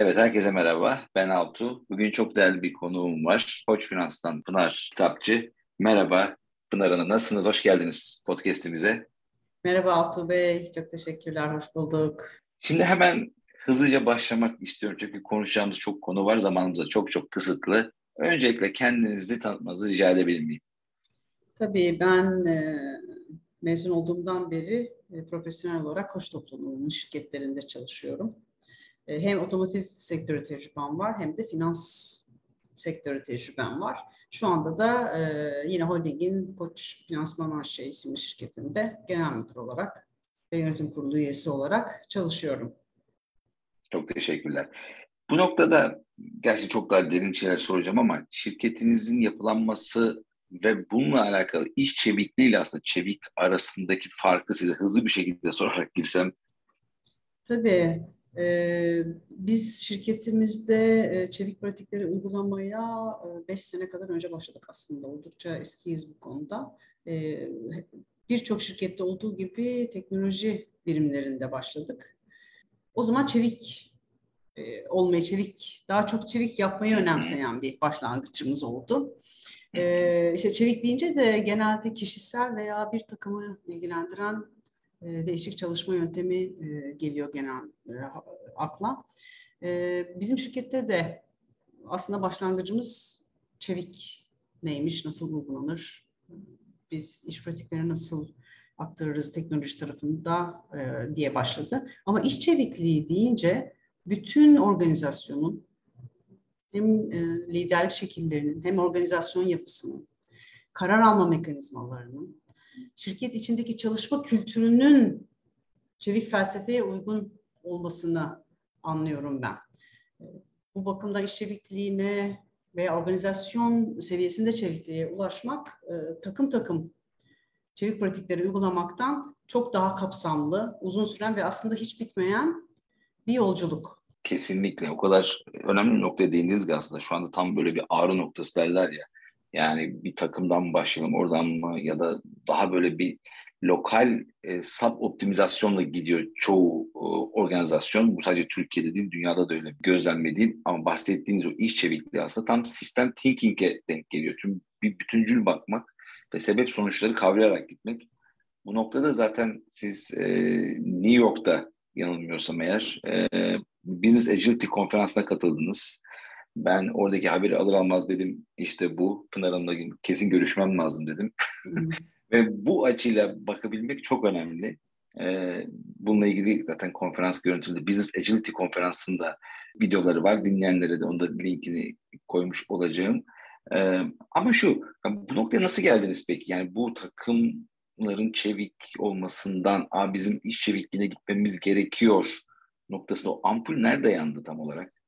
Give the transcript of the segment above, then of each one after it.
Evet, herkese merhaba. Ben Altu. Bugün çok değerli bir konuğum var. Koç Finans'tan Pınar Kitapçı. Merhaba Pınar Hanım, nasılsınız? Hoş geldiniz podcast'imize. Merhaba Altu Bey, çok teşekkürler, hoş bulduk. Şimdi hemen hızlıca başlamak istiyorum çünkü konuşacağımız çok konu var, zamanımız da çok çok kısıtlı. Öncelikle kendinizi tanıtmanızı rica edebilir miyim? Tabii ben e, mezun olduğumdan beri e, profesyonel olarak koç toplumunun şirketlerinde çalışıyorum. E, hem otomotiv sektörü tecrübem var hem de finans sektörü tecrübem var. Şu anda da e, yine holdingin Koç Finansman AŞ isimli şirketinde genel müdür olarak ve yönetim kurulu üyesi olarak çalışıyorum. Çok teşekkürler. Bu noktada gerçi çok daha derin şeyler soracağım ama şirketinizin yapılanması ve bununla alakalı iş çevikliği ile aslında çevik arasındaki farkı size hızlı bir şekilde sorarak girsem. Tabii. Ee, biz şirketimizde e, çevik pratikleri uygulamaya 5 e, sene kadar önce başladık aslında. Oldukça eskiyiz bu konuda. Ee, birçok şirkette olduğu gibi teknoloji birimlerinde başladık. O zaman çevik e, olmayı, çevik, daha çok çevik yapmayı önemseyen bir başlangıcımız oldu. Ee, işte çevik deyince de genelde kişisel veya bir takımı ilgilendiren e, değişik çalışma yöntemi e, geliyor genel e, akla. Bizim şirkette de aslında başlangıcımız çevik neymiş, nasıl uygulanır, biz iş pratikleri nasıl aktarırız teknoloji tarafında diye başladı. Ama iş çevikliği deyince bütün organizasyonun hem liderlik şekillerinin hem organizasyon yapısının, karar alma mekanizmalarının, şirket içindeki çalışma kültürünün çevik felsefeye uygun olmasını anlıyorum ben. Bu bakımda iş çevikliğine veya organizasyon seviyesinde çevikliğe ulaşmak e, takım takım çevik pratikleri uygulamaktan çok daha kapsamlı, uzun süren ve aslında hiç bitmeyen bir yolculuk. Kesinlikle. O kadar önemli bir noktaya değindiniz ki aslında. Şu anda tam böyle bir ağrı noktası derler ya. Yani bir takımdan mı başlayalım oradan mı ya da daha böyle bir lokal e, sub optimizasyonla gidiyor çoğu e, organizasyon. Bu sadece Türkiye'de değil, dünyada da öyle gözlemlediğim ama bahsettiğiniz o iş çevikliği aslında tam system thinking'e denk geliyor. Tüm bir bütüncül bakmak ve sebep sonuçları kavrayarak gitmek. Bu noktada zaten siz e, New York'ta yanılmıyorsam eğer e, Business Agility konferansına katıldınız. Ben oradaki haberi alır almaz dedim işte bu Pınar Hanım'la kesin görüşmem lazım dedim. Ve bu açıyla bakabilmek çok önemli. Ee, bununla ilgili zaten konferans görüntülü Business Agility konferansında videoları var. Dinleyenlere de onda linkini koymuş olacağım. Ee, ama şu, bu noktaya nasıl geldiniz peki? Yani bu takımların çevik olmasından, Aa, bizim iş çevikliğine gitmemiz gerekiyor noktasında o ampul nerede yandı tam olarak?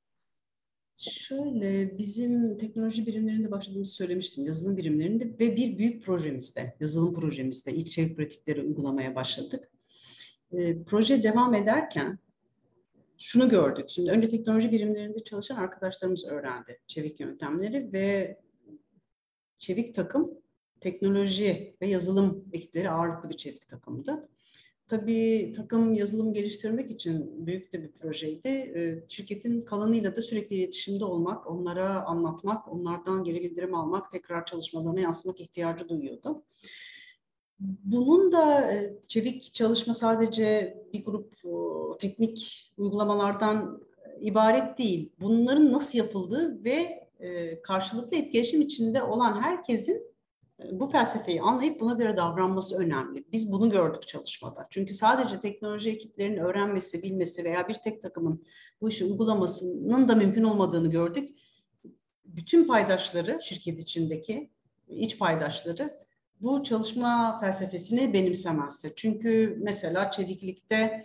Şöyle bizim teknoloji birimlerinde başladığımızı söylemiştim yazılım birimlerinde ve bir büyük projemizde yazılım projemizde ilk çevik pratikleri uygulamaya başladık. E, proje devam ederken şunu gördük. Şimdi önce teknoloji birimlerinde çalışan arkadaşlarımız öğrendi çevik yöntemleri ve çevik takım teknoloji ve yazılım ekipleri ağırlıklı bir çevik takımdı. Tabii takım yazılım geliştirmek için büyük de bir projeydi. Ee, şirketin kalanıyla da sürekli iletişimde olmak, onlara anlatmak, onlardan geri bildirim almak, tekrar çalışmalarına yansıtmak ihtiyacı duyuyordu. Bunun da e, çevik çalışma sadece bir grup teknik uygulamalardan ibaret değil. Bunların nasıl yapıldığı ve e, karşılıklı etkileşim içinde olan herkesin bu felsefeyi anlayıp buna göre davranması önemli. Biz bunu gördük çalışmada. Çünkü sadece teknoloji ekiplerinin öğrenmesi, bilmesi veya bir tek takımın bu işi uygulamasının da mümkün olmadığını gördük. Bütün paydaşları, şirket içindeki iç paydaşları bu çalışma felsefesini benimsemezse. Çünkü mesela çeviklikte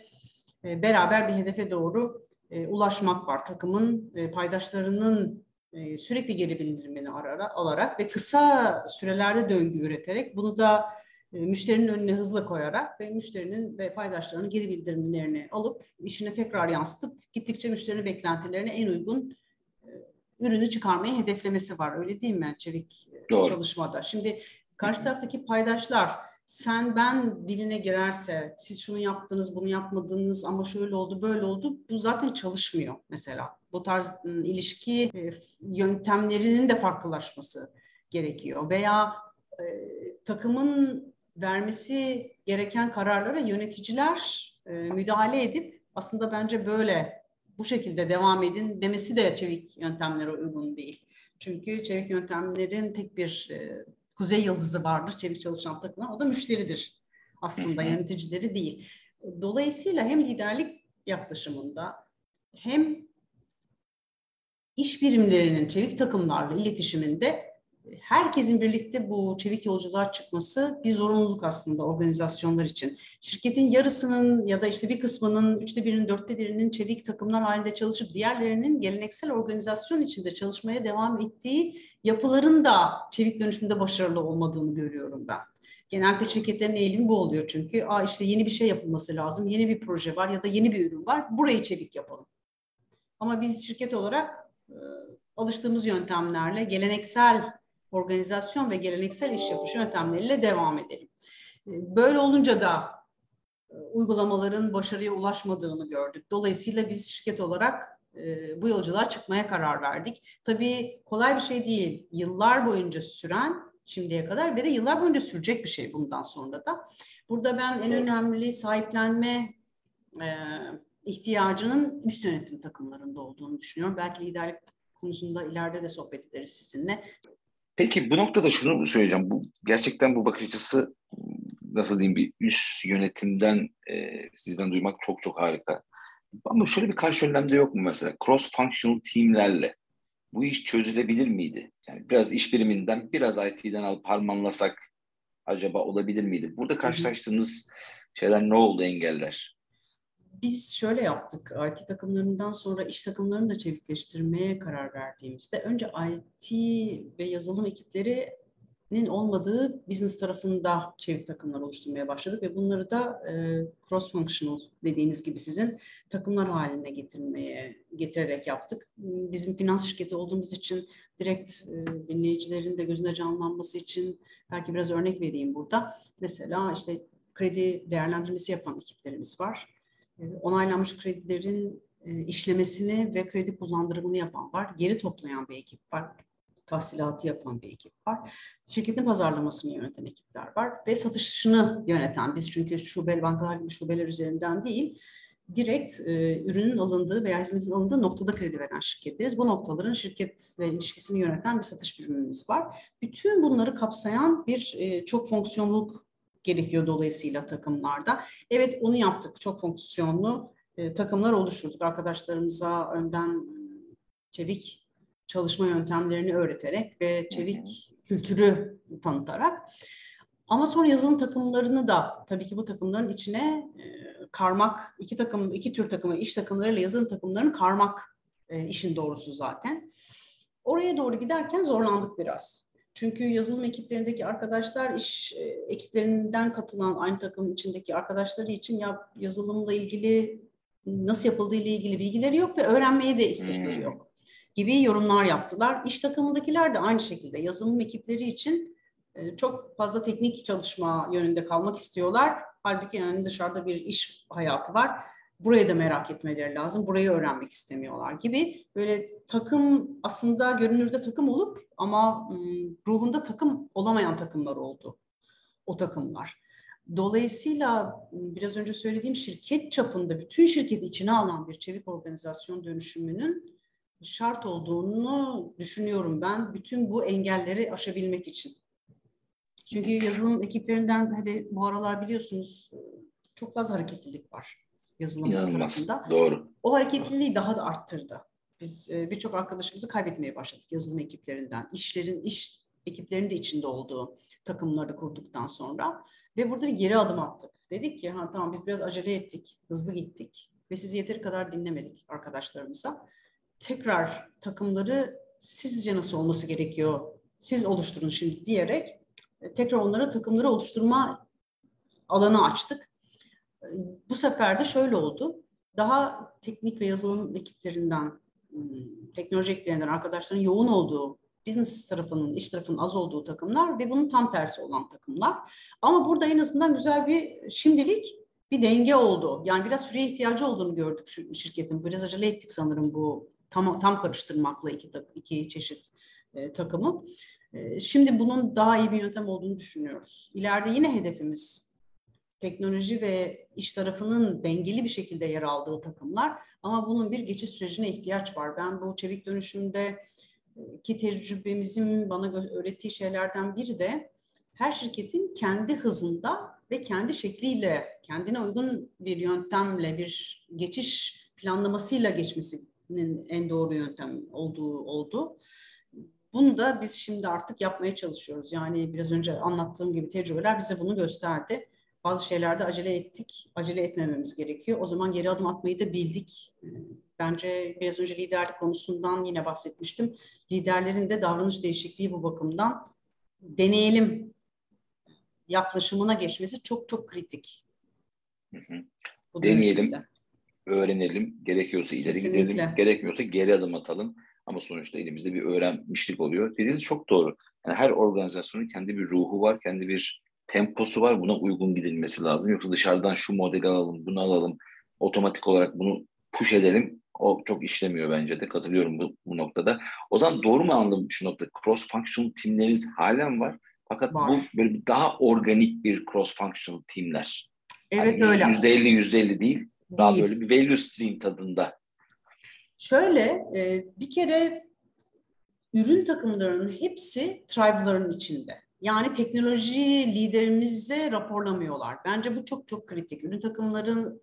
e, beraber bir hedefe doğru e, ulaşmak var. Takımın e, paydaşlarının e, sürekli geri bildirimini arara, alarak ve kısa sürelerde döngü üreterek bunu da e, müşterinin önüne hızla koyarak ve müşterinin ve paydaşlarının geri bildirimlerini alıp işine tekrar yansıtıp gittikçe müşterinin beklentilerine en uygun e, ürünü çıkarmayı hedeflemesi var. Öyle değil mi Çevik Doğru. çalışmada? Şimdi karşı taraftaki paydaşlar sen ben diline girerse siz şunu yaptınız bunu yapmadınız ama şöyle oldu böyle oldu bu zaten çalışmıyor mesela. Bu tarz ıı, ilişki e, yöntemlerinin de farklılaşması gerekiyor veya e, takımın vermesi gereken kararlara yöneticiler e, müdahale edip aslında bence böyle bu şekilde devam edin demesi de çevik yöntemlere uygun değil. Çünkü çevik yöntemlerin tek bir e, kuzey yıldızı vardır çevik çalışan takımlar. O da müşteridir aslında yöneticileri değil. Dolayısıyla hem liderlik yaklaşımında hem iş birimlerinin çevik takımlarla iletişiminde herkesin birlikte bu çevik yolculuğa çıkması bir zorunluluk aslında organizasyonlar için. Şirketin yarısının ya da işte bir kısmının, üçte birinin, dörtte birinin çevik takımlar halinde çalışıp diğerlerinin geleneksel organizasyon içinde çalışmaya devam ettiği yapıların da çevik dönüşümde başarılı olmadığını görüyorum ben. Genelde şirketlerin eğilimi bu oluyor çünkü Aa işte yeni bir şey yapılması lazım, yeni bir proje var ya da yeni bir ürün var, burayı çevik yapalım. Ama biz şirket olarak e, alıştığımız yöntemlerle geleneksel organizasyon ve geleneksel iş yapış yöntemleriyle devam edelim. Ee, böyle olunca da e, uygulamaların başarıya ulaşmadığını gördük. Dolayısıyla biz şirket olarak e, bu yolculuğa çıkmaya karar verdik. Tabii kolay bir şey değil. Yıllar boyunca süren şimdiye kadar ve de yıllar boyunca sürecek bir şey bundan sonra da. Burada ben en önemli sahiplenme e, ihtiyacının üst yönetim takımlarında olduğunu düşünüyorum. Belki liderlik konusunda ileride de sohbet ederiz sizinle. Peki bu noktada şunu söyleyeceğim. Bu gerçekten bu bakış açısı nasıl diyeyim bir üst yönetimden e, sizden duymak çok çok harika. Ama şöyle bir karşı önlemde yok mu mesela? Cross functional teamlerle bu iş çözülebilir miydi? Yani biraz iş biriminden, biraz IT'den alıp harmanlasak acaba olabilir miydi? Burada karşılaştığınız şeyler ne oldu engeller? Biz şöyle yaptık. IT takımlarından sonra iş takımlarını da çevikleştirmeye karar verdiğimizde önce IT ve yazılım ekiplerinin olmadığı business tarafında çevik takımlar oluşturmaya başladık ve bunları da e, cross functional dediğiniz gibi sizin takımlar haline getirmeye getirerek yaptık. Bizim finans şirketi olduğumuz için direkt e, dinleyicilerin de gözüne canlanması için belki biraz örnek vereyim burada. Mesela işte kredi değerlendirmesi yapan ekiplerimiz var onaylanmış kredilerin e, işlemesini ve kredi kullandırımını yapan var. Geri toplayan bir ekip var. Tahsilatı yapan bir ekip var. Şirketin pazarlamasını yöneten ekipler var. Ve satışını yöneten, biz çünkü şube, bankalar şubeler üzerinden değil, direkt e, ürünün alındığı veya hizmetin alındığı noktada kredi veren şirketleriz. Bu noktaların şirketle ilişkisini yöneten bir satış birimimiz var. Bütün bunları kapsayan bir e, çok fonksiyonluk gerekiyor dolayısıyla takımlarda. Evet onu yaptık. Çok fonksiyonlu e, takımlar oluşturduk. Arkadaşlarımıza önden e, çevik çalışma yöntemlerini öğreterek ve çevik kültürü tanıtarak. Ama sonra yazılım takımlarını da tabii ki bu takımların içine e, karmak, iki takım, iki tür takımı, iş takımlarıyla yazılım takımlarını karmak e, işin doğrusu zaten. Oraya doğru giderken zorlandık biraz. Çünkü yazılım ekiplerindeki arkadaşlar iş e, ekiplerinden katılan aynı takım içindeki arkadaşları için ya yazılımla ilgili nasıl yapıldığı ile ilgili bilgileri yok ve öğrenmeye de istekleri hmm. yok gibi yorumlar yaptılar. İş takımındakiler de aynı şekilde yazılım ekipleri için e, çok fazla teknik çalışma yönünde kalmak istiyorlar. Halbuki yani dışarıda bir iş hayatı var burayı da merak etmeleri lazım, burayı öğrenmek istemiyorlar gibi böyle takım aslında görünürde takım olup ama ruhunda takım olamayan takımlar oldu o takımlar. Dolayısıyla biraz önce söylediğim şirket çapında bütün şirketi içine alan bir çevik organizasyon dönüşümünün şart olduğunu düşünüyorum ben bütün bu engelleri aşabilmek için. Çünkü yazılım ekiplerinden hadi bu aralar biliyorsunuz çok fazla hareketlilik var yazılım İnanılmaz. tarafında. Doğru. O hareketliliği daha da arttırdı. Biz e, birçok arkadaşımızı kaybetmeye başladık yazılım ekiplerinden. İşlerin, iş ekiplerinin de içinde olduğu takımları kurduktan sonra. Ve burada bir geri adım attık. Dedik ki ha tamam biz biraz acele ettik, hızlı gittik ve sizi yeteri kadar dinlemedik arkadaşlarımıza. Tekrar takımları sizce nasıl olması gerekiyor? Siz oluşturun şimdi diyerek e, tekrar onlara takımları oluşturma alanı açtık bu sefer de şöyle oldu. Daha teknik ve yazılım ekiplerinden, teknoloji ekiplerinden arkadaşların yoğun olduğu business tarafının, iş tarafının az olduğu takımlar ve bunun tam tersi olan takımlar. Ama burada en azından güzel bir şimdilik bir denge oldu. Yani biraz süreye ihtiyacı olduğunu gördük şirketin. Biraz acele ettik sanırım bu tam tam karıştırmakla iki iki çeşit e, takımı. E, şimdi bunun daha iyi bir yöntem olduğunu düşünüyoruz. İleride yine hedefimiz teknoloji ve iş tarafının dengeli bir şekilde yer aldığı takımlar ama bunun bir geçiş sürecine ihtiyaç var. Ben bu çevik dönüşümde ki tecrübemizin bana öğrettiği şeylerden biri de her şirketin kendi hızında ve kendi şekliyle, kendine uygun bir yöntemle, bir geçiş planlamasıyla geçmesinin en doğru yöntem olduğu oldu. Bunu da biz şimdi artık yapmaya çalışıyoruz. Yani biraz önce anlattığım gibi tecrübeler bize bunu gösterdi. Bazı şeylerde acele ettik, acele etmememiz gerekiyor. O zaman geri adım atmayı da bildik. Bence biraz önce liderlik konusundan yine bahsetmiştim. Liderlerin de davranış değişikliği bu bakımdan deneyelim yaklaşımına geçmesi çok çok kritik. Hı hı. Deneyelim, öğrenelim, gerekiyorsa ileri Kesinlikle. gidelim, gerekmiyorsa geri adım atalım. Ama sonuçta elimizde bir öğrenmişlik oluyor. Dediğiniz çok doğru. Yani her organizasyonun kendi bir ruhu var, kendi bir temposu var. Buna uygun gidilmesi lazım. Yoksa dışarıdan şu modeli alalım, bunu alalım, otomatik olarak bunu push edelim. O çok işlemiyor bence de. Katılıyorum bu, bu noktada. O zaman doğru mu anladım şu nokta? Cross functional teamleriniz halen var. Fakat var. bu böyle daha organik bir cross functional teamler. Evet yani öyle. %50 %50 değil. Daha değil. böyle bir value stream tadında. Şöyle e, bir kere ürün takımlarının hepsi tribe'ların içinde. Yani teknoloji liderimize raporlamıyorlar. Bence bu çok çok kritik. Ürün takımların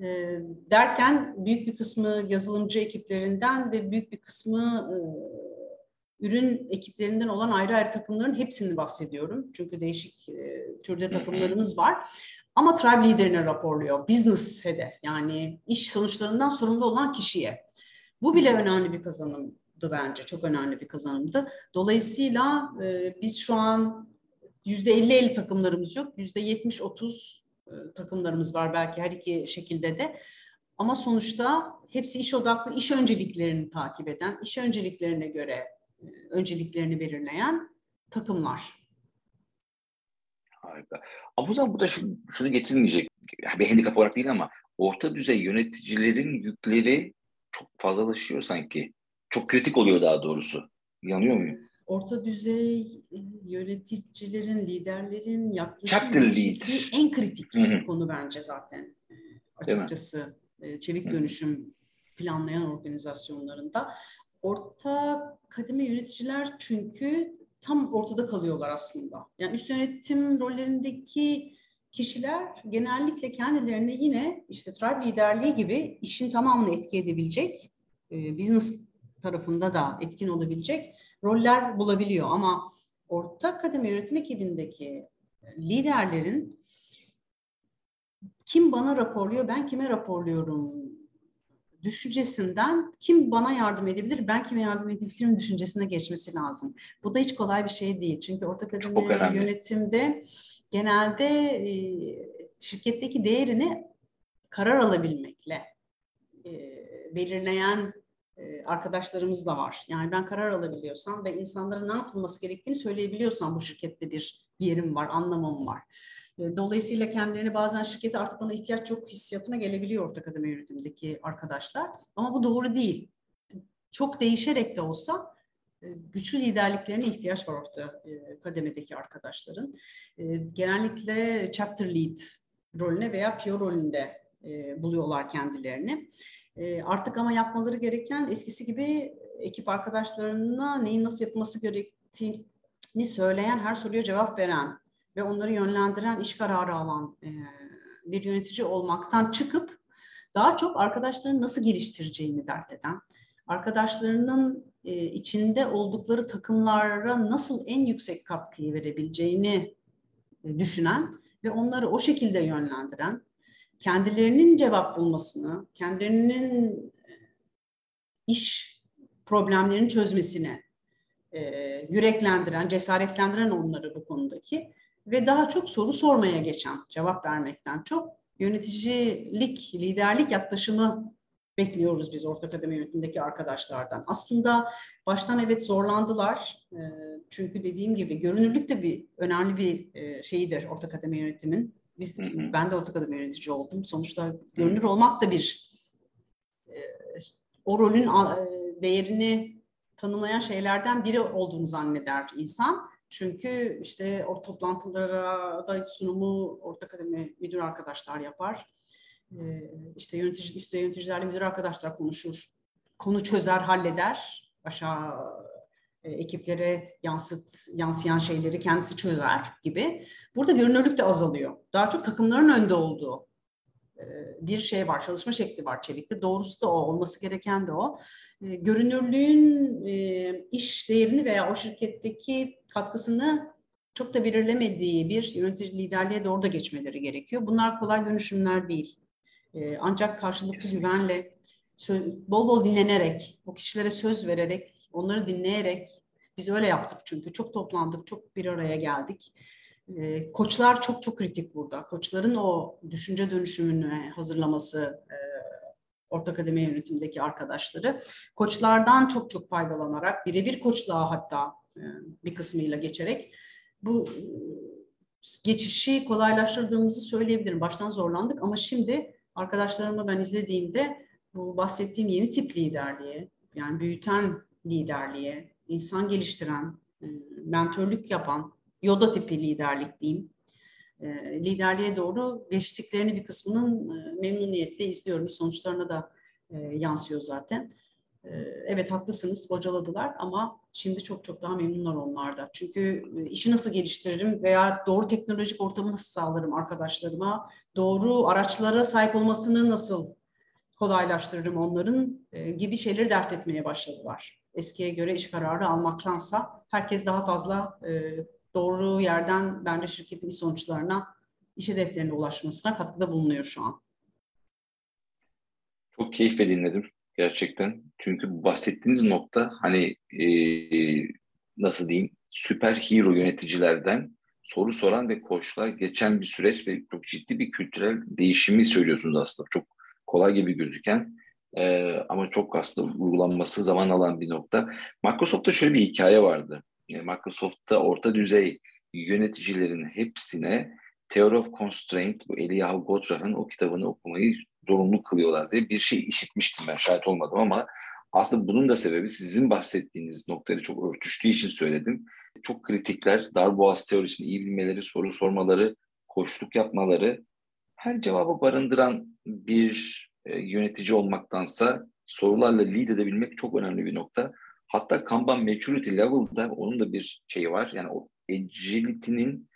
e, derken büyük bir kısmı yazılımcı ekiplerinden ve büyük bir kısmı e, ürün ekiplerinden olan ayrı ayrı takımların hepsini bahsediyorum. Çünkü değişik e, türde takımlarımız var. Ama tribe liderine raporluyor. Business head'e yani iş sonuçlarından sorumlu olan kişiye. Bu bile önemli bir kazanımdı bence. Çok önemli bir kazanımdı. Dolayısıyla e, biz şu an yüzde 50-50 takımlarımız yok. Yüzde 70-30 e, takımlarımız var belki her iki şekilde de. Ama sonuçta hepsi iş odaklı, iş önceliklerini takip eden, iş önceliklerine göre e, önceliklerini belirleyen takımlar. Harika. Ama o zaman burada şu, şunu getirilmeyecek. Bir handikap olarak değil ama orta düzey yöneticilerin yükleri çok fazlalaşıyor sanki. Çok kritik oluyor daha doğrusu. Yanıyor muyum? Orta düzey e, yöneticilerin, liderlerin yaklaşım en kritik Hı-hı. konu bence zaten e, açıkçası e, çevik Hı-hı. dönüşüm planlayan organizasyonlarında. Orta kademe yöneticiler çünkü tam ortada kalıyorlar aslında. Yani üst yönetim rollerindeki kişiler genellikle kendilerine yine işte tribe liderliği gibi işin tamamını etki edebilecek, e, business tarafında da etkin olabilecek roller bulabiliyor. Ama ortak kademe yönetim ekibindeki liderlerin kim bana raporluyor, ben kime raporluyorum düşüncesinden kim bana yardım edebilir, ben kime yardım edebilirim düşüncesine geçmesi lazım. Bu da hiç kolay bir şey değil. Çünkü ortak kademe yönetimde genelde e, şirketteki değerini karar alabilmekle e, belirleyen arkadaşlarımız da var. Yani ben karar alabiliyorsam ve insanlara ne yapılması gerektiğini söyleyebiliyorsam bu şirkette bir yerim var, anlamam var. E, dolayısıyla kendilerini bazen şirkete artık bana ihtiyaç çok hissiyatına gelebiliyor ortak kademe yönetimindeki arkadaşlar. Ama bu doğru değil. Çok değişerek de olsa e, güçlü liderliklerine ihtiyaç var orta e, kademedeki arkadaşların. E, genellikle chapter lead rolüne veya PO rolünde buluyorlar kendilerini. Artık ama yapmaları gereken eskisi gibi ekip arkadaşlarına neyin nasıl yapılması gerektiğini söyleyen, her soruya cevap veren ve onları yönlendiren, iş kararı alan bir yönetici olmaktan çıkıp daha çok arkadaşlarını nasıl geliştireceğini dert eden, arkadaşlarının e, içinde oldukları takımlara nasıl en yüksek katkıyı verebileceğini e, düşünen ve onları o şekilde yönlendiren, kendilerinin cevap bulmasını, kendilerinin e, iş problemlerini çözmesine e, yüreklendiren, cesaretlendiren onları bu konudaki ve daha çok soru sormaya geçen, cevap vermekten çok yöneticilik, liderlik yaklaşımı bekliyoruz biz ortak akademi yönetimindeki arkadaşlardan. Aslında baştan evet zorlandılar. E, çünkü dediğim gibi görünürlük de bir önemli bir e, şeyidir ortak akademi yönetimin. Biz, Ben de ortak akademi yönetici oldum. Sonuçta görünür olmak da bir e, o rolün değerini tanımlayan şeylerden biri olduğunu zanneder insan. Çünkü işte o toplantılara da sunumu ortak akademi müdür arkadaşlar yapar ee, işte yönetici, üstte yöneticilerle müdür arkadaşlar konuşur. Konu çözer, halleder. Aşağı e, ekiplere yansıt, yansıyan şeyleri kendisi çözer gibi. Burada görünürlük de azalıyor. Daha çok takımların önde olduğu e, bir şey var, çalışma şekli var Çelik'te. Doğrusu da o, olması gereken de o. E, görünürlüğün iş değerini veya o şirketteki katkısını çok da belirlemediği bir yönetici liderliğe doğru da geçmeleri gerekiyor. Bunlar kolay dönüşümler değil. Ancak karşılıklı Kesinlikle. güvenle, bol bol dinlenerek, o kişilere söz vererek, onları dinleyerek, biz öyle yaptık çünkü çok toplandık, çok bir araya geldik. Ee, koçlar çok çok kritik burada. Koçların o düşünce dönüşümünü hazırlaması, e, Orta Akademi yönetimindeki arkadaşları. Koçlardan çok çok faydalanarak, birebir koçluğa hatta e, bir kısmıyla geçerek bu e, geçişi kolaylaştırdığımızı söyleyebilirim. Baştan zorlandık ama şimdi arkadaşlarımı ben izlediğimde bu bahsettiğim yeni tip liderliğe, yani büyüten liderliğe, insan geliştiren, e, mentörlük yapan, yoda tipi liderlik diyeyim, e, liderliğe doğru geçtiklerini bir kısmının e, memnuniyetle izliyorum. Sonuçlarına da yansıyor zaten. Evet haklısınız bocaladılar ama şimdi çok çok daha memnunlar onlarda. Çünkü işi nasıl geliştiririm veya doğru teknolojik ortamı nasıl sağlarım arkadaşlarıma, doğru araçlara sahip olmasını nasıl kolaylaştırırım onların gibi şeyleri dert etmeye başladılar. Eskiye göre iş kararı almaktansa herkes daha fazla doğru yerden bence şirketin sonuçlarına, iş hedeflerine ulaşmasına katkıda bulunuyor şu an. Çok keyifle dinledim gerçekten. Çünkü bahsettiğiniz nokta hani e, nasıl diyeyim süper hero yöneticilerden soru soran ve koçla geçen bir süreç ve çok ciddi bir kültürel değişimi söylüyorsunuz aslında. Çok kolay gibi gözüken e, ama çok aslında uygulanması zaman alan bir nokta. Microsoft'ta şöyle bir hikaye vardı. Yani Microsoft'ta orta düzey yöneticilerin hepsine Theory of Constraint, bu Eliyahu Godrah'ın o kitabını okumayı zorunlu kılıyorlar diye bir şey işitmiştim ben şahit olmadım ama aslında bunun da sebebi sizin bahsettiğiniz noktayla çok örtüştüğü için söyledim. Çok kritikler, darboğaz teorisini iyi bilmeleri, soru sormaları, koşluk yapmaları, her cevabı barındıran bir e, yönetici olmaktansa sorularla lead edebilmek çok önemli bir nokta. Hatta Kanban Maturity Level'da onun da bir şeyi var. Yani o agility'nin,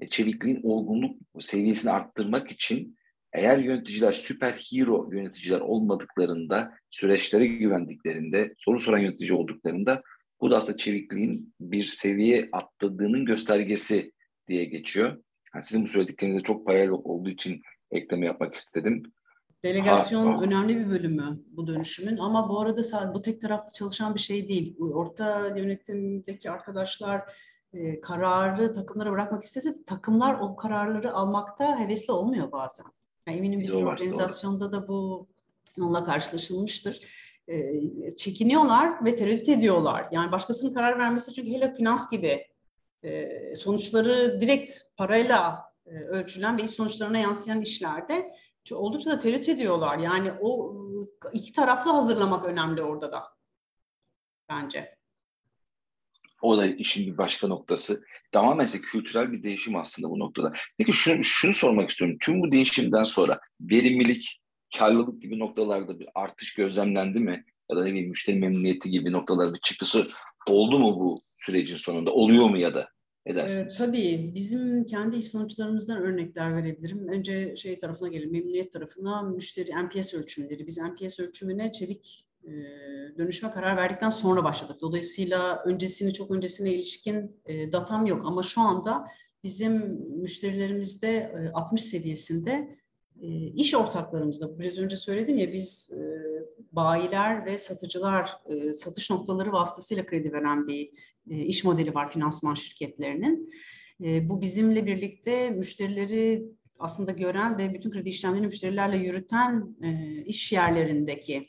e, çevikliğin olgunluk seviyesini arttırmak için eğer yöneticiler süper hero yöneticiler olmadıklarında, süreçlere güvendiklerinde, soru soran yönetici olduklarında bu da aslında çevikliğin bir seviye atladığının göstergesi diye geçiyor. Yani sizin bu söylediklerinizde çok paralel olduğu için ekleme yapmak istedim. Delegasyon ha, önemli bir bölümü bu dönüşümün ama bu arada bu tek taraflı çalışan bir şey değil. Orta yönetimdeki arkadaşlar e, kararı takımlara bırakmak istese takımlar o kararları almakta hevesli olmuyor bazen. Yani eminim bir sürü organizasyonda da bu onunla karşılaşılmıştır. E, çekiniyorlar ve tereddüt ediyorlar. Yani başkasının karar vermesi çünkü hele finans gibi e, sonuçları direkt parayla e, ölçülen ve iş sonuçlarına yansıyan işlerde oldukça da tereddüt ediyorlar. Yani o iki taraflı hazırlamak önemli orada da bence. O da işin bir başka noktası. Tamamen işte kültürel bir değişim aslında bu noktada. Peki şunu, şunu sormak istiyorum. Tüm bu değişimden sonra verimlilik, karlılık gibi noktalarda bir artış gözlemlendi mi? Ya da ne bileyim müşteri memnuniyeti gibi noktalar bir çıktısı oldu mu bu sürecin sonunda? Oluyor mu ya da? Edersiniz. Ee, tabii bizim kendi iş sonuçlarımızdan örnekler verebilirim. Önce şey tarafına gelin, memnuniyet tarafına müşteri NPS ölçümleri. Biz NPS ölçümüne çelik e, dönüşme karar verdikten sonra başladık. Dolayısıyla öncesini çok öncesine ilişkin e, datam yok ama şu anda bizim müşterilerimizde 60 seviyesinde e, iş ortaklarımızda biraz önce söyledim ya biz bayiler ve satıcılar satış noktaları vasıtasıyla kredi veren bir iş modeli var finansman şirketlerinin. Bu bizimle birlikte müşterileri aslında gören ve bütün kredi işlemlerini müşterilerle yürüten e, iş yerlerindeki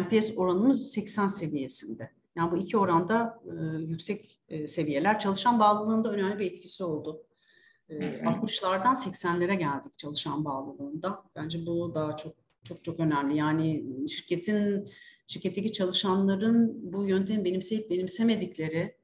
NPS oranımız 80 seviyesinde. Yani bu iki oranda e, yüksek e, seviyeler çalışan bağlılığında önemli bir etkisi oldu. E, 60'lardan 80'lere geldik çalışan bağlılığında. Bence bu daha çok çok çok önemli. Yani şirketin şirketteki çalışanların bu yöntemi benimseyip benimsemedikleri, e,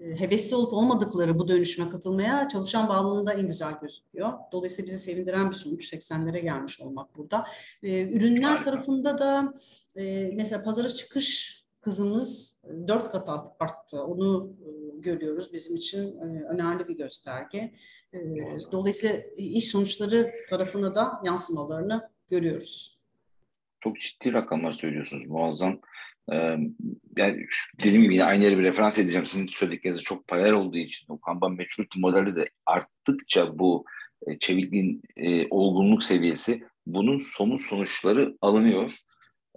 hevesli olup olmadıkları bu dönüşüme katılmaya çalışan bağlılığında en güzel gözüküyor. Dolayısıyla bizi sevindiren bir sonuç 80'lere gelmiş olmak burada. E, ürünler Harika. tarafında da e, mesela pazara çıkış hızımız dört kat arttı. Onu görüyoruz. Bizim için önemli bir gösterge. Dolayısıyla iş sonuçları tarafına da yansımalarını görüyoruz. Çok ciddi rakamlar söylüyorsunuz. Muazzam. Ee, yani dediğim gibi yine aynı yere bir referans edeceğim. Sizin söyledikleriniz çok paralel olduğu için o Kanban Maturity modeli de arttıkça bu e, çevikliğin e, olgunluk seviyesi bunun somut sonuçları alınıyor.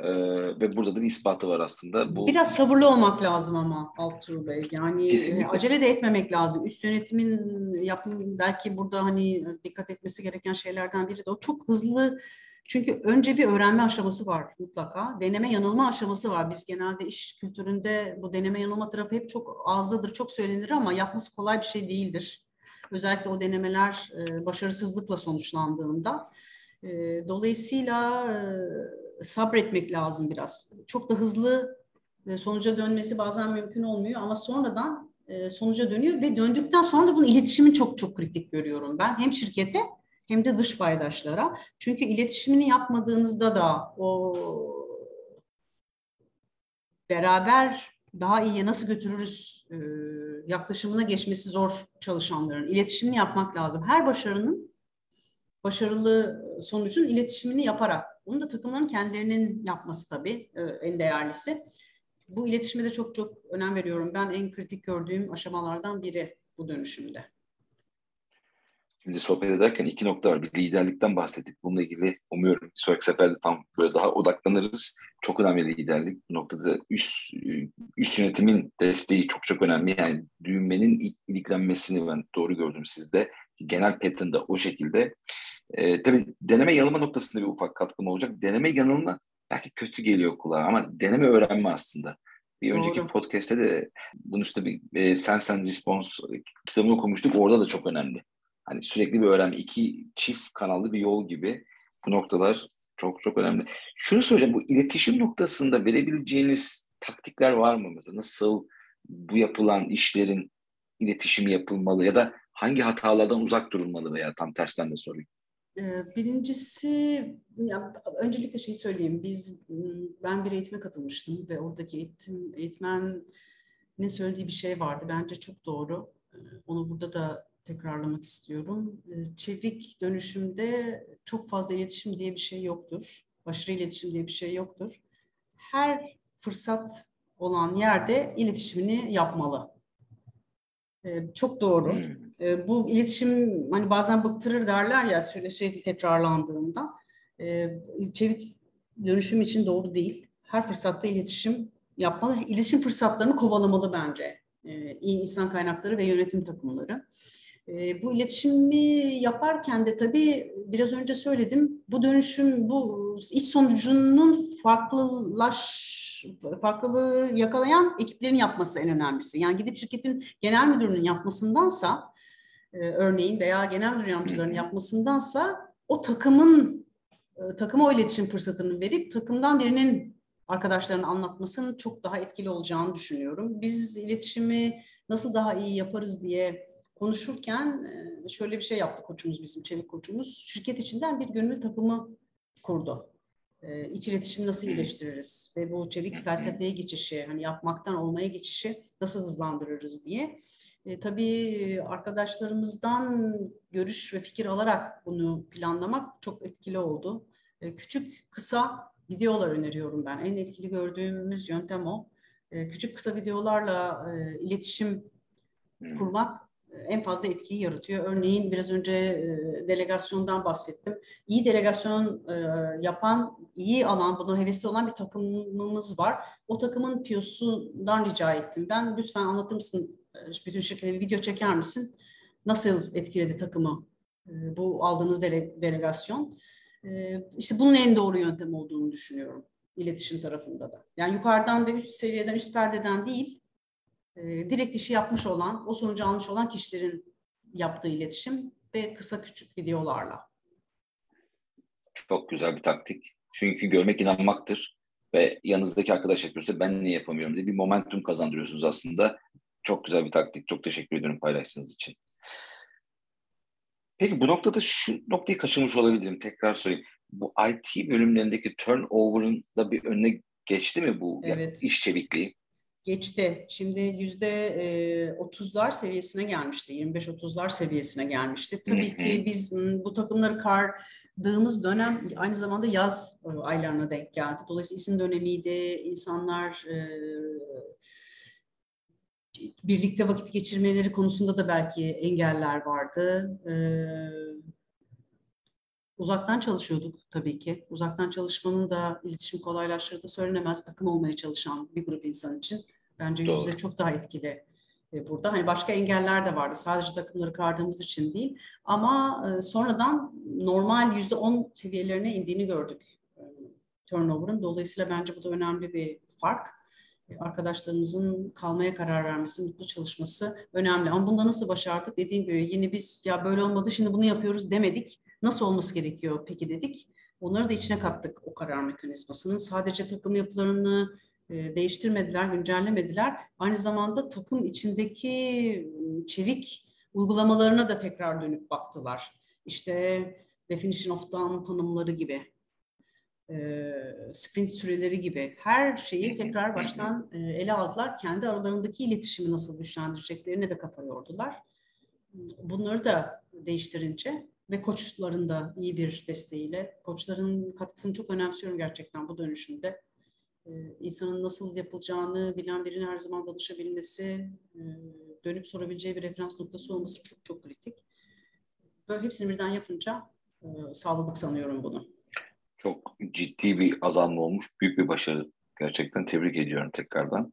Ee, ve burada da bir ispatı var aslında. Bu Biraz sabırlı olmak lazım ama Altuğ Bey. Yani e, Kesinlikle. acele de etmemek lazım. Üst yönetimin yapım belki burada hani dikkat etmesi gereken şeylerden biri de o çok hızlı çünkü önce bir öğrenme aşaması var mutlaka. Deneme yanılma aşaması var. Biz genelde iş kültüründe bu deneme yanılma tarafı hep çok ağızdadır, çok söylenir ama yapması kolay bir şey değildir. Özellikle o denemeler e, başarısızlıkla sonuçlandığında. E, dolayısıyla e, sabretmek lazım biraz. Çok da hızlı sonuca dönmesi bazen mümkün olmuyor ama sonradan sonuca dönüyor ve döndükten sonra da bunun iletişimin çok çok kritik görüyorum ben. Hem şirkete hem de dış paydaşlara. Çünkü iletişimini yapmadığınızda da o beraber daha iyiye nasıl götürürüz e, yaklaşımına geçmesi zor çalışanların. İletişimini yapmak lazım. Her başarının başarılı sonucun iletişimini yaparak. Bunu da takımların kendilerinin yapması tabii e, en değerlisi. Bu iletişime de çok çok önem veriyorum. Ben en kritik gördüğüm aşamalardan biri bu dönüşümde. Şimdi sohbet ederken iki nokta var. Bir liderlikten bahsettik. Bununla ilgili umuyorum sonraki seferde tam böyle daha odaklanırız. Çok önemli liderlik. Bu noktada üst, üst yönetimin desteği çok çok önemli. Yani düğmenin iliklenmesini ben doğru gördüm sizde. Genel pattern da o şekilde. Ee, tabii deneme yanılma noktasında bir ufak katkım olacak. Deneme yanılma belki kötü geliyor kulağa ama deneme öğrenme aslında. Bir önceki Doğru. podcast'te de bunun üstüne bir e, Sense and Response kitabını okumuştuk. Orada da çok önemli hani sürekli bir öğrenme, iki çift kanallı bir yol gibi bu noktalar çok çok önemli. Şunu söyleyeceğim, bu iletişim noktasında verebileceğiniz taktikler var mı mesela? Nasıl bu yapılan işlerin iletişimi yapılmalı ya da hangi hatalardan uzak durulmalı veya tam tersten de sorayım. Ee, birincisi, ya, öncelikle şey söyleyeyim. Biz, ben bir eğitime katılmıştım ve oradaki eğitim, eğitmen ne söylediği bir şey vardı. Bence çok doğru. Ee, onu burada da tekrarlamak istiyorum. Ee, çevik dönüşümde çok fazla iletişim diye bir şey yoktur. Aşırı iletişim diye bir şey yoktur. Her fırsat olan yerde iletişimini yapmalı. Ee, çok doğru. Hmm. Ee, bu iletişim hani bazen bıktırır derler ya sürekli, sürekli tekrarlandığında. Çevik dönüşüm için doğru değil. Her fırsatta iletişim yapmalı. İletişim fırsatlarını kovalamalı bence. İyi insan kaynakları ve yönetim takımları. E, bu iletişimi yaparken de tabii biraz önce söyledim bu dönüşüm bu iç sonucunun farklılaş farklılığı yakalayan ekiplerin yapması en önemlisi. Yani gidip şirketin genel müdürünün yapmasındansa e, örneğin veya genel müdür yardımcılarının yapmasındansa o takımın e, takıma o iletişim fırsatını verip takımdan birinin arkadaşlarına anlatmasının çok daha etkili olacağını düşünüyorum. Biz iletişimi nasıl daha iyi yaparız diye konuşurken şöyle bir şey yaptı koçumuz bizim çevik koçumuz. Şirket içinden bir gönül takımı kurdu. İç iletişimi nasıl iyileştiririz ve bu çevik felsefeye geçişi, hani yapmaktan olmaya geçişi nasıl hızlandırırız diye. E, tabii arkadaşlarımızdan görüş ve fikir alarak bunu planlamak çok etkili oldu. E, küçük, kısa videolar öneriyorum ben. En etkili gördüğümüz yöntem o. E, küçük, kısa videolarla e, iletişim kurmak en fazla etkiyi yaratıyor. Örneğin biraz önce e, delegasyondan bahsettim. İyi delegasyon e, yapan, iyi alan, buna hevesli olan bir takımımız var. O takımın PIO'sundan rica ettim. Ben lütfen anlatır mısın, e, bütün şirkete bir video çeker misin? Nasıl etkiledi takımı bu aldığınız dele, delegasyon. İşte bunun en doğru yöntem olduğunu düşünüyorum iletişim tarafında da. Yani yukarıdan ve üst seviyeden, üst perdeden değil, e, direkt işi yapmış olan, o sonucu almış olan kişilerin yaptığı iletişim ve kısa küçük videolarla. Çok güzel bir taktik. Çünkü görmek inanmaktır ve yanınızdaki arkadaş yapıyorsa ben niye yapamıyorum diye bir momentum kazandırıyorsunuz aslında. Çok güzel bir taktik. Çok teşekkür ediyorum paylaştığınız için. Peki bu noktada şu noktayı kaçırmış olabilirim. Tekrar söyleyeyim. Bu IT bölümlerindeki turnover'ın da bir önüne geçti mi bu evet. iş çevikliği? Geçti. Şimdi yüzde otuzlar seviyesine gelmişti. 25-30'lar seviyesine gelmişti. Tabii ki biz bu takımları kardığımız dönem aynı zamanda yaz aylarına denk geldi. Dolayısıyla isim dönemiydi. İnsanlar birlikte vakit geçirmeleri konusunda da belki engeller vardı. Uzaktan çalışıyorduk tabii ki. Uzaktan çalışmanın da iletişim kolaylaştırdığı söylenemez. Takım olmaya çalışan bir grup insan için. Bence yüz yüze çok daha etkili e, burada. Hani başka engeller de vardı. Sadece takımları kardığımız için değil. Ama e, sonradan normal yüzde on seviyelerine indiğini gördük e, turnover'ın. Dolayısıyla bence bu da önemli bir fark. Arkadaşlarımızın kalmaya karar vermesi, mutlu çalışması önemli. Ama bunda nasıl başardık? Dediğim gibi yine biz ya böyle olmadı şimdi bunu yapıyoruz demedik. Nasıl olması gerekiyor peki dedik. Onları da içine kattık o karar mekanizmasının. Sadece takım yapılarını e, değiştirmediler, güncellemediler. Aynı zamanda takım içindeki çevik uygulamalarına da tekrar dönüp baktılar. İşte definition of done tanımları gibi, e, sprint süreleri gibi her şeyi tekrar baştan e, ele aldılar. Kendi aralarındaki iletişimi nasıl güçlendireceklerine de kafa yordular. Bunları da değiştirince ve koçların da iyi bir desteğiyle, koçların katkısını çok önemsiyorum gerçekten bu dönüşümde ee, insanın nasıl yapılacağını bilen birinin her zaman danışabilmesi, e, dönüp sorabileceği bir referans noktası olması çok çok kritik. Böyle hepsini birden yapınca e, sağladık sanıyorum bunu. Çok ciddi bir azalma olmuş. Büyük bir başarı. Gerçekten tebrik ediyorum tekrardan.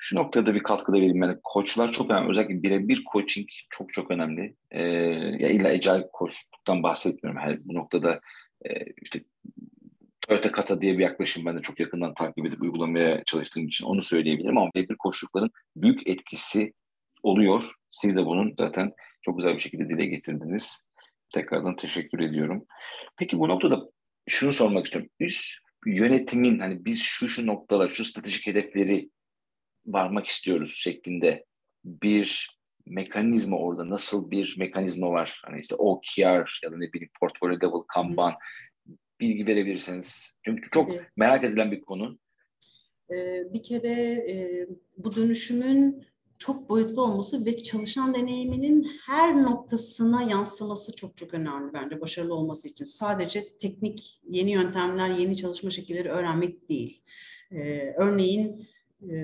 Şu noktada bir katkıda vereyim. Yani koçlar çok önemli. Özellikle birebir coaching çok çok önemli. Ee, ya illa agile koçluktan bahsetmiyorum. Her, bu noktada e, işte Toyota Kata diye bir yaklaşım ben de çok yakından takip edip uygulamaya çalıştığım için onu söyleyebilirim ama birebir koşulların büyük etkisi oluyor. Siz de bunun zaten çok güzel bir şekilde dile getirdiniz. Tekrardan teşekkür ediyorum. Peki bu noktada şunu sormak istiyorum. Üst yönetimin hani biz şu şu noktalar, şu stratejik hedefleri varmak istiyoruz şeklinde bir mekanizma orada nasıl bir mekanizma var? Hani işte OKR ya da ne bileyim portfolyo level kanban bilgi verebilirseniz. Çünkü çok evet. merak edilen bir konu. Ee, bir kere e, bu dönüşümün çok boyutlu olması ve çalışan deneyiminin her noktasına yansıması çok çok önemli bence başarılı olması için. Sadece teknik yeni yöntemler, yeni çalışma şekilleri öğrenmek değil. Ee, örneğin e,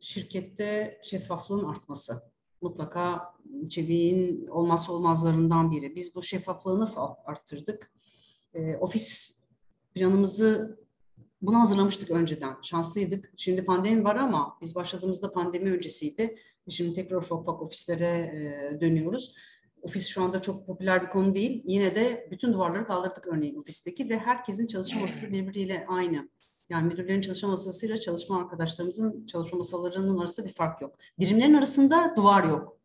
şirkette şeffaflığın artması mutlaka çeviğin olmazsa olmazlarından biri. Biz bu şeffaflığı nasıl arttırdık? e, ofis planımızı bunu hazırlamıştık önceden. Şanslıydık. Şimdi pandemi var ama biz başladığımızda pandemi öncesiydi. Şimdi tekrar ufak ufak ofislere e, dönüyoruz. Ofis şu anda çok popüler bir konu değil. Yine de bütün duvarları kaldırdık örneğin ofisteki ve herkesin çalışma masası birbiriyle aynı. Yani müdürlerin çalışma masasıyla çalışma arkadaşlarımızın çalışma masalarının arasında bir fark yok. Birimlerin arasında duvar yok.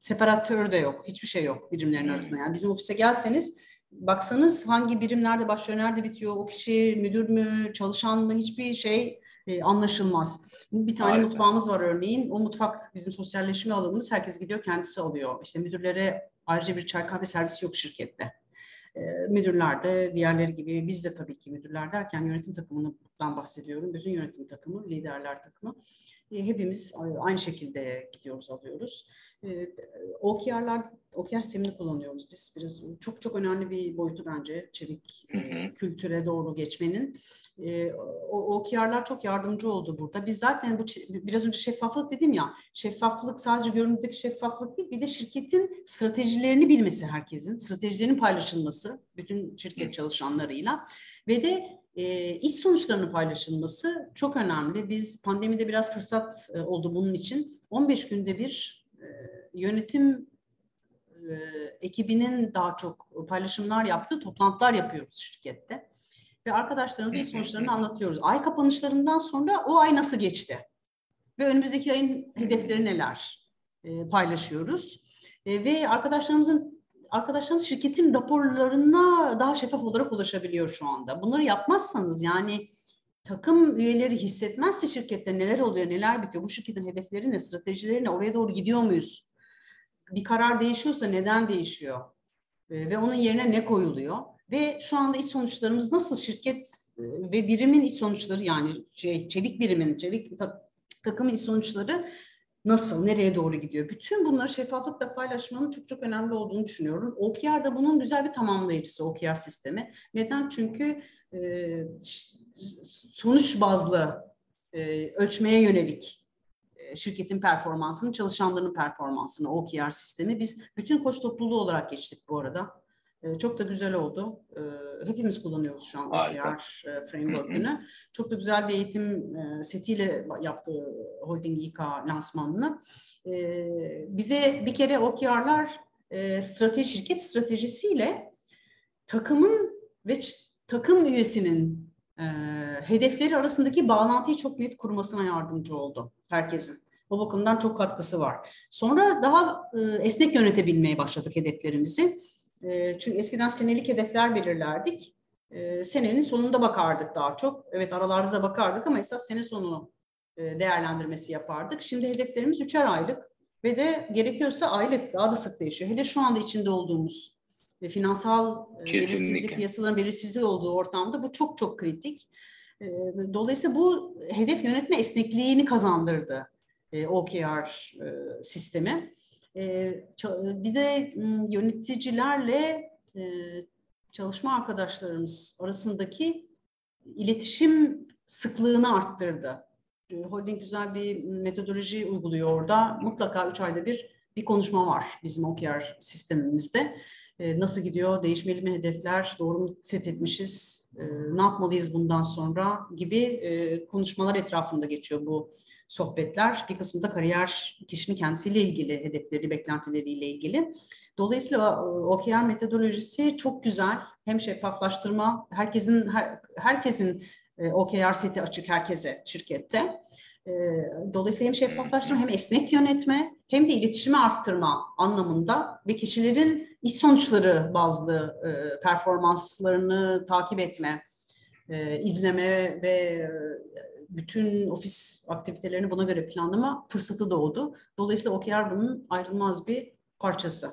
Separatör de yok. Hiçbir şey yok birimlerin arasında. Yani bizim ofise gelseniz baksanız hangi birimlerde başlıyor, nerede bitiyor, o kişi müdür mü, çalışan mı hiçbir şey e, anlaşılmaz. Bir tane Harika. mutfağımız var örneğin. O mutfak bizim sosyalleşme alanımız. Herkes gidiyor kendisi alıyor. İşte müdürlere ayrıca bir çay kahve servisi yok şirkette. E, müdürler de diğerleri gibi biz de tabii ki müdürler derken yönetim takımından bahsediyorum. Bütün yönetim takımı, liderler takımı. E, hepimiz aynı şekilde gidiyoruz, alıyoruz. E, OKR'lar, OKR sistemini kullanıyoruz biz. Biraz çok çok önemli bir boyutu bence çevik hı hı. kültüre doğru geçmenin. E, o OKR'lar çok yardımcı oldu burada. Biz zaten bu biraz önce şeffaflık dedim ya. Şeffaflık sadece görünümdeki şeffaflık değil, bir de şirketin stratejilerini bilmesi herkesin, stratejilerinin paylaşılması bütün şirket çalışanlarıyla ve de e, iş sonuçlarının paylaşılması çok önemli. Biz pandemide biraz fırsat e, oldu bunun için. 15 günde bir e, yönetim e, ekibinin daha çok paylaşımlar yaptığı toplantılar yapıyoruz şirkette. Ve arkadaşlarımıza iş sonuçlarını anlatıyoruz. Ay kapanışlarından sonra o ay nasıl geçti? Ve önümüzdeki ayın hedefleri neler? E, paylaşıyoruz. E, ve arkadaşlarımızın arkadaşlarımız şirketin raporlarına daha şeffaf olarak ulaşabiliyor şu anda. Bunları yapmazsanız yani takım üyeleri hissetmezse şirkette neler oluyor, neler bitiyor, bu şirketin hedefleri ne, stratejileri ne, oraya doğru gidiyor muyuz? Bir karar değişiyorsa neden değişiyor? Ve onun yerine ne koyuluyor? Ve şu anda iş sonuçlarımız nasıl şirket ve birimin iş sonuçları yani şey, çevik birimin, çevik ta, takımın iş sonuçları nasıl, nereye doğru gidiyor? Bütün bunları şeffaflıkla paylaşmanın çok çok önemli olduğunu düşünüyorum. OKR da bunun güzel bir tamamlayıcısı OKR sistemi. Neden? Çünkü e, sonuç bazlı e, ölçmeye yönelik e, şirketin performansını, çalışanların performansını OKR sistemi. Biz bütün koç topluluğu olarak geçtik bu arada. E, çok da güzel oldu. E, hepimiz kullanıyoruz şu an OKR e, framework'ünü. Çok da güzel bir eğitim e, setiyle yaptı Holding İK lansmanını. E, bize bir kere OKR'lar e, strateji, şirket stratejisiyle takımın ve takım üyesinin e, hedefleri arasındaki bağlantıyı çok net kurmasına yardımcı oldu herkesin. O bakımdan çok katkısı var. Sonra daha e, esnek yönetebilmeye başladık hedeflerimizi. E, çünkü eskiden senelik hedefler belirlerdik. E, senenin sonunda bakardık daha çok. Evet aralarda da bakardık ama esas sene sonu e, değerlendirmesi yapardık. Şimdi hedeflerimiz üçer aylık ve de gerekiyorsa aylık daha da sık değişiyor. Hele şu anda içinde olduğumuz ve finansal e, Kesinlikle. belirsizlik, piyasaların belirsizliği olduğu ortamda bu çok çok kritik. E, dolayısıyla bu hedef yönetme esnekliğini kazandırdı e, OKR sistemi. Bir de yöneticilerle çalışma arkadaşlarımız arasındaki iletişim sıklığını arttırdı. Holding güzel bir metodoloji uyguluyor orada. Mutlaka üç ayda bir bir konuşma var bizim OKR sistemimizde. E, nasıl gidiyor, değişmeli mi hedefler, doğru mu set etmişiz, e, ne yapmalıyız bundan sonra gibi e, konuşmalar etrafında geçiyor bu sohbetler. Bir kısmı da kariyer kişinin kendisiyle ilgili, hedefleri, beklentileriyle ilgili. Dolayısıyla OKR metodolojisi çok güzel. Hem şeffaflaştırma, herkesin her, herkesin OKR seti açık herkese şirkette. Dolayısıyla hem şeffaflaştırma hem esnek yönetme hem de iletişimi arttırma anlamında ve kişilerin iş sonuçları bazlı performanslarını takip etme, izleme ve bütün ofis aktivitelerini buna göre planlama fırsatı doğdu. Dolayısıyla OKR bunun ayrılmaz bir parçası.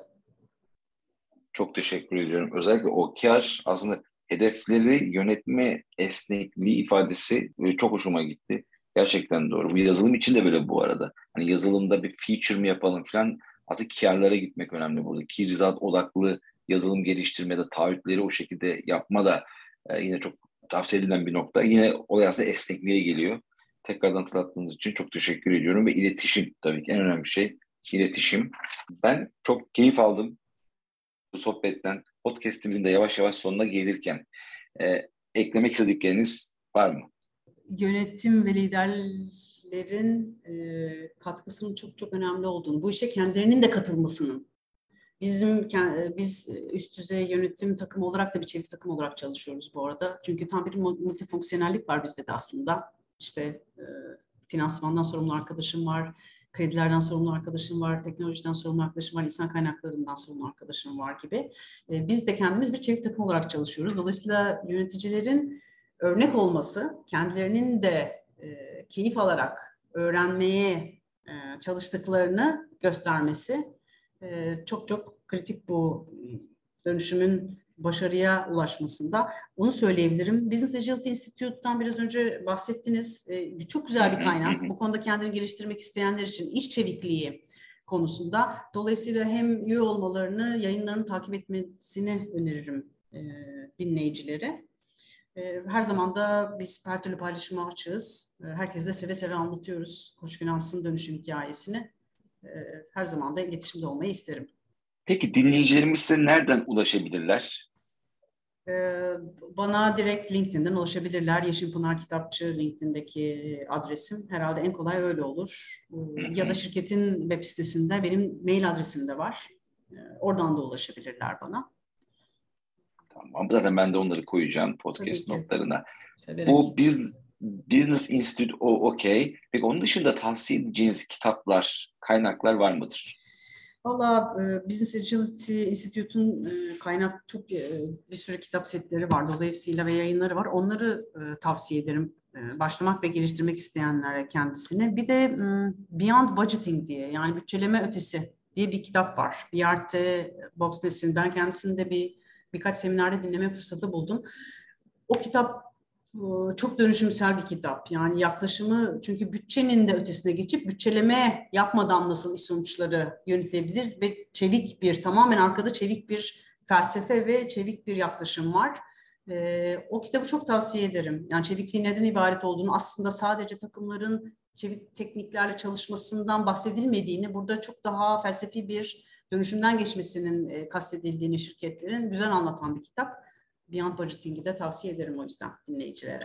Çok teşekkür ediyorum. Özellikle OKR aslında hedefleri yönetme esnekliği ifadesi çok hoşuma gitti. Gerçekten doğru. Bu yazılım için de böyle bu arada. Hani yazılımda bir feature mi yapalım falan aslında karlara gitmek önemli burada. Key result odaklı yazılım geliştirme de taahhütleri o şekilde yapma da e, yine çok tavsiye edilen bir nokta. Yine olay aslında esnekliğe geliyor. Tekrardan hatırlattığınız için çok teşekkür ediyorum ve iletişim tabii ki en önemli şey iletişim. Ben çok keyif aldım bu sohbetten. Podcast'imizin de yavaş yavaş sonuna gelirken e, eklemek istedikleriniz var mı? Yönetim ve lider kişilerin e, katkısının çok çok önemli olduğunu, bu işe kendilerinin de katılmasının. Bizim biz üst düzey yönetim takımı olarak da bir çevik takım olarak çalışıyoruz bu arada. Çünkü tam bir multifonksiyonellik var bizde de aslında. İşte e, finansmandan sorumlu arkadaşım var, kredilerden sorumlu arkadaşım var, teknolojiden sorumlu arkadaşım var, insan kaynaklarından sorumlu arkadaşım var gibi. E, biz de kendimiz bir çevik takım olarak çalışıyoruz. Dolayısıyla yöneticilerin örnek olması, kendilerinin de e, keyif alarak öğrenmeye e, çalıştıklarını göstermesi e, çok çok kritik bu dönüşümün başarıya ulaşmasında. Onu söyleyebilirim. Business Agility Institute'dan biraz önce bahsettiniz. E, çok güzel bir kaynak. Bu konuda kendini geliştirmek isteyenler için iş çevikliği konusunda. Dolayısıyla hem üye olmalarını, yayınlarını takip etmesini öneririm e, dinleyicilere. Ee, her zaman da biz her türlü paylaşıma açığız. Ee, herkese de seve seve anlatıyoruz Koç Finans'ın dönüşüm hikayesini. Ee, her zaman da iletişimde olmayı isterim. Peki dinleyicilerimiz size nereden ulaşabilirler? Bana direkt LinkedIn'den ulaşabilirler. Yeşim Pınar Kitapçı LinkedIn'deki adresim. Herhalde en kolay öyle olur. Ya da şirketin web sitesinde benim mail adresim de var. oradan da ulaşabilirler bana. Tamam. Zaten ben de onları koyacağım podcast notlarına. Severim. Bu biz Business Institute o okey. Peki onun dışında tavsiye edeceğiniz kitaplar, kaynaklar var mıdır? Valla e, Business Agility Institute'un e, kaynak çok e, bir sürü kitap setleri var. Dolayısıyla ve yayınları var. Onları e, tavsiye ederim. E, başlamak ve geliştirmek isteyenlere kendisini. Bir de e, Beyond Budgeting diye yani bütçeleme ötesi diye bir kitap var. BRT Boxness'in. Ben kendisinde bir birkaç seminerde dinleme fırsatı buldum. O kitap e, çok dönüşümsel bir kitap. Yani yaklaşımı çünkü bütçenin de ötesine geçip bütçeleme yapmadan nasıl iş sonuçları yönetilebilir ve çevik bir tamamen arkada çevik bir felsefe ve çevik bir yaklaşım var. Ee, o kitabı çok tavsiye ederim. Yani çevikliğin neden ibaret olduğunu aslında sadece takımların çevik tekniklerle çalışmasından bahsedilmediğini, burada çok daha felsefi bir dönüşümden geçmesinin e, kastedildiğini şirketlerin güzel anlatan bir kitap. Beyond Budgeting'i de tavsiye ederim o yüzden dinleyicilere.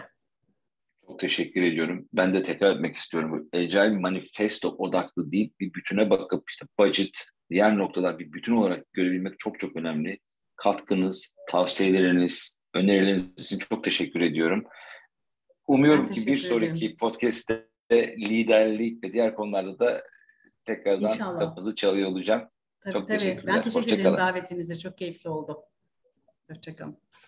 Çok teşekkür ediyorum. Ben de tekrar etmek istiyorum. Agile manifesto odaklı değil, bir bütüne bakıp işte budget, diğer noktalar bir bütün olarak görebilmek çok çok önemli. Katkınız, tavsiyeleriniz, önerileriniz için çok teşekkür ediyorum. Umuyorum ki bir sonraki ederim. podcast'te liderlik ve diğer konularda da tekrardan İnşallah. kapımızı çalıyor olacağım. Tabii, çok tabii. Ben teşekkür ederim davetinize. Çok keyifli oldu. Hoşçakalın.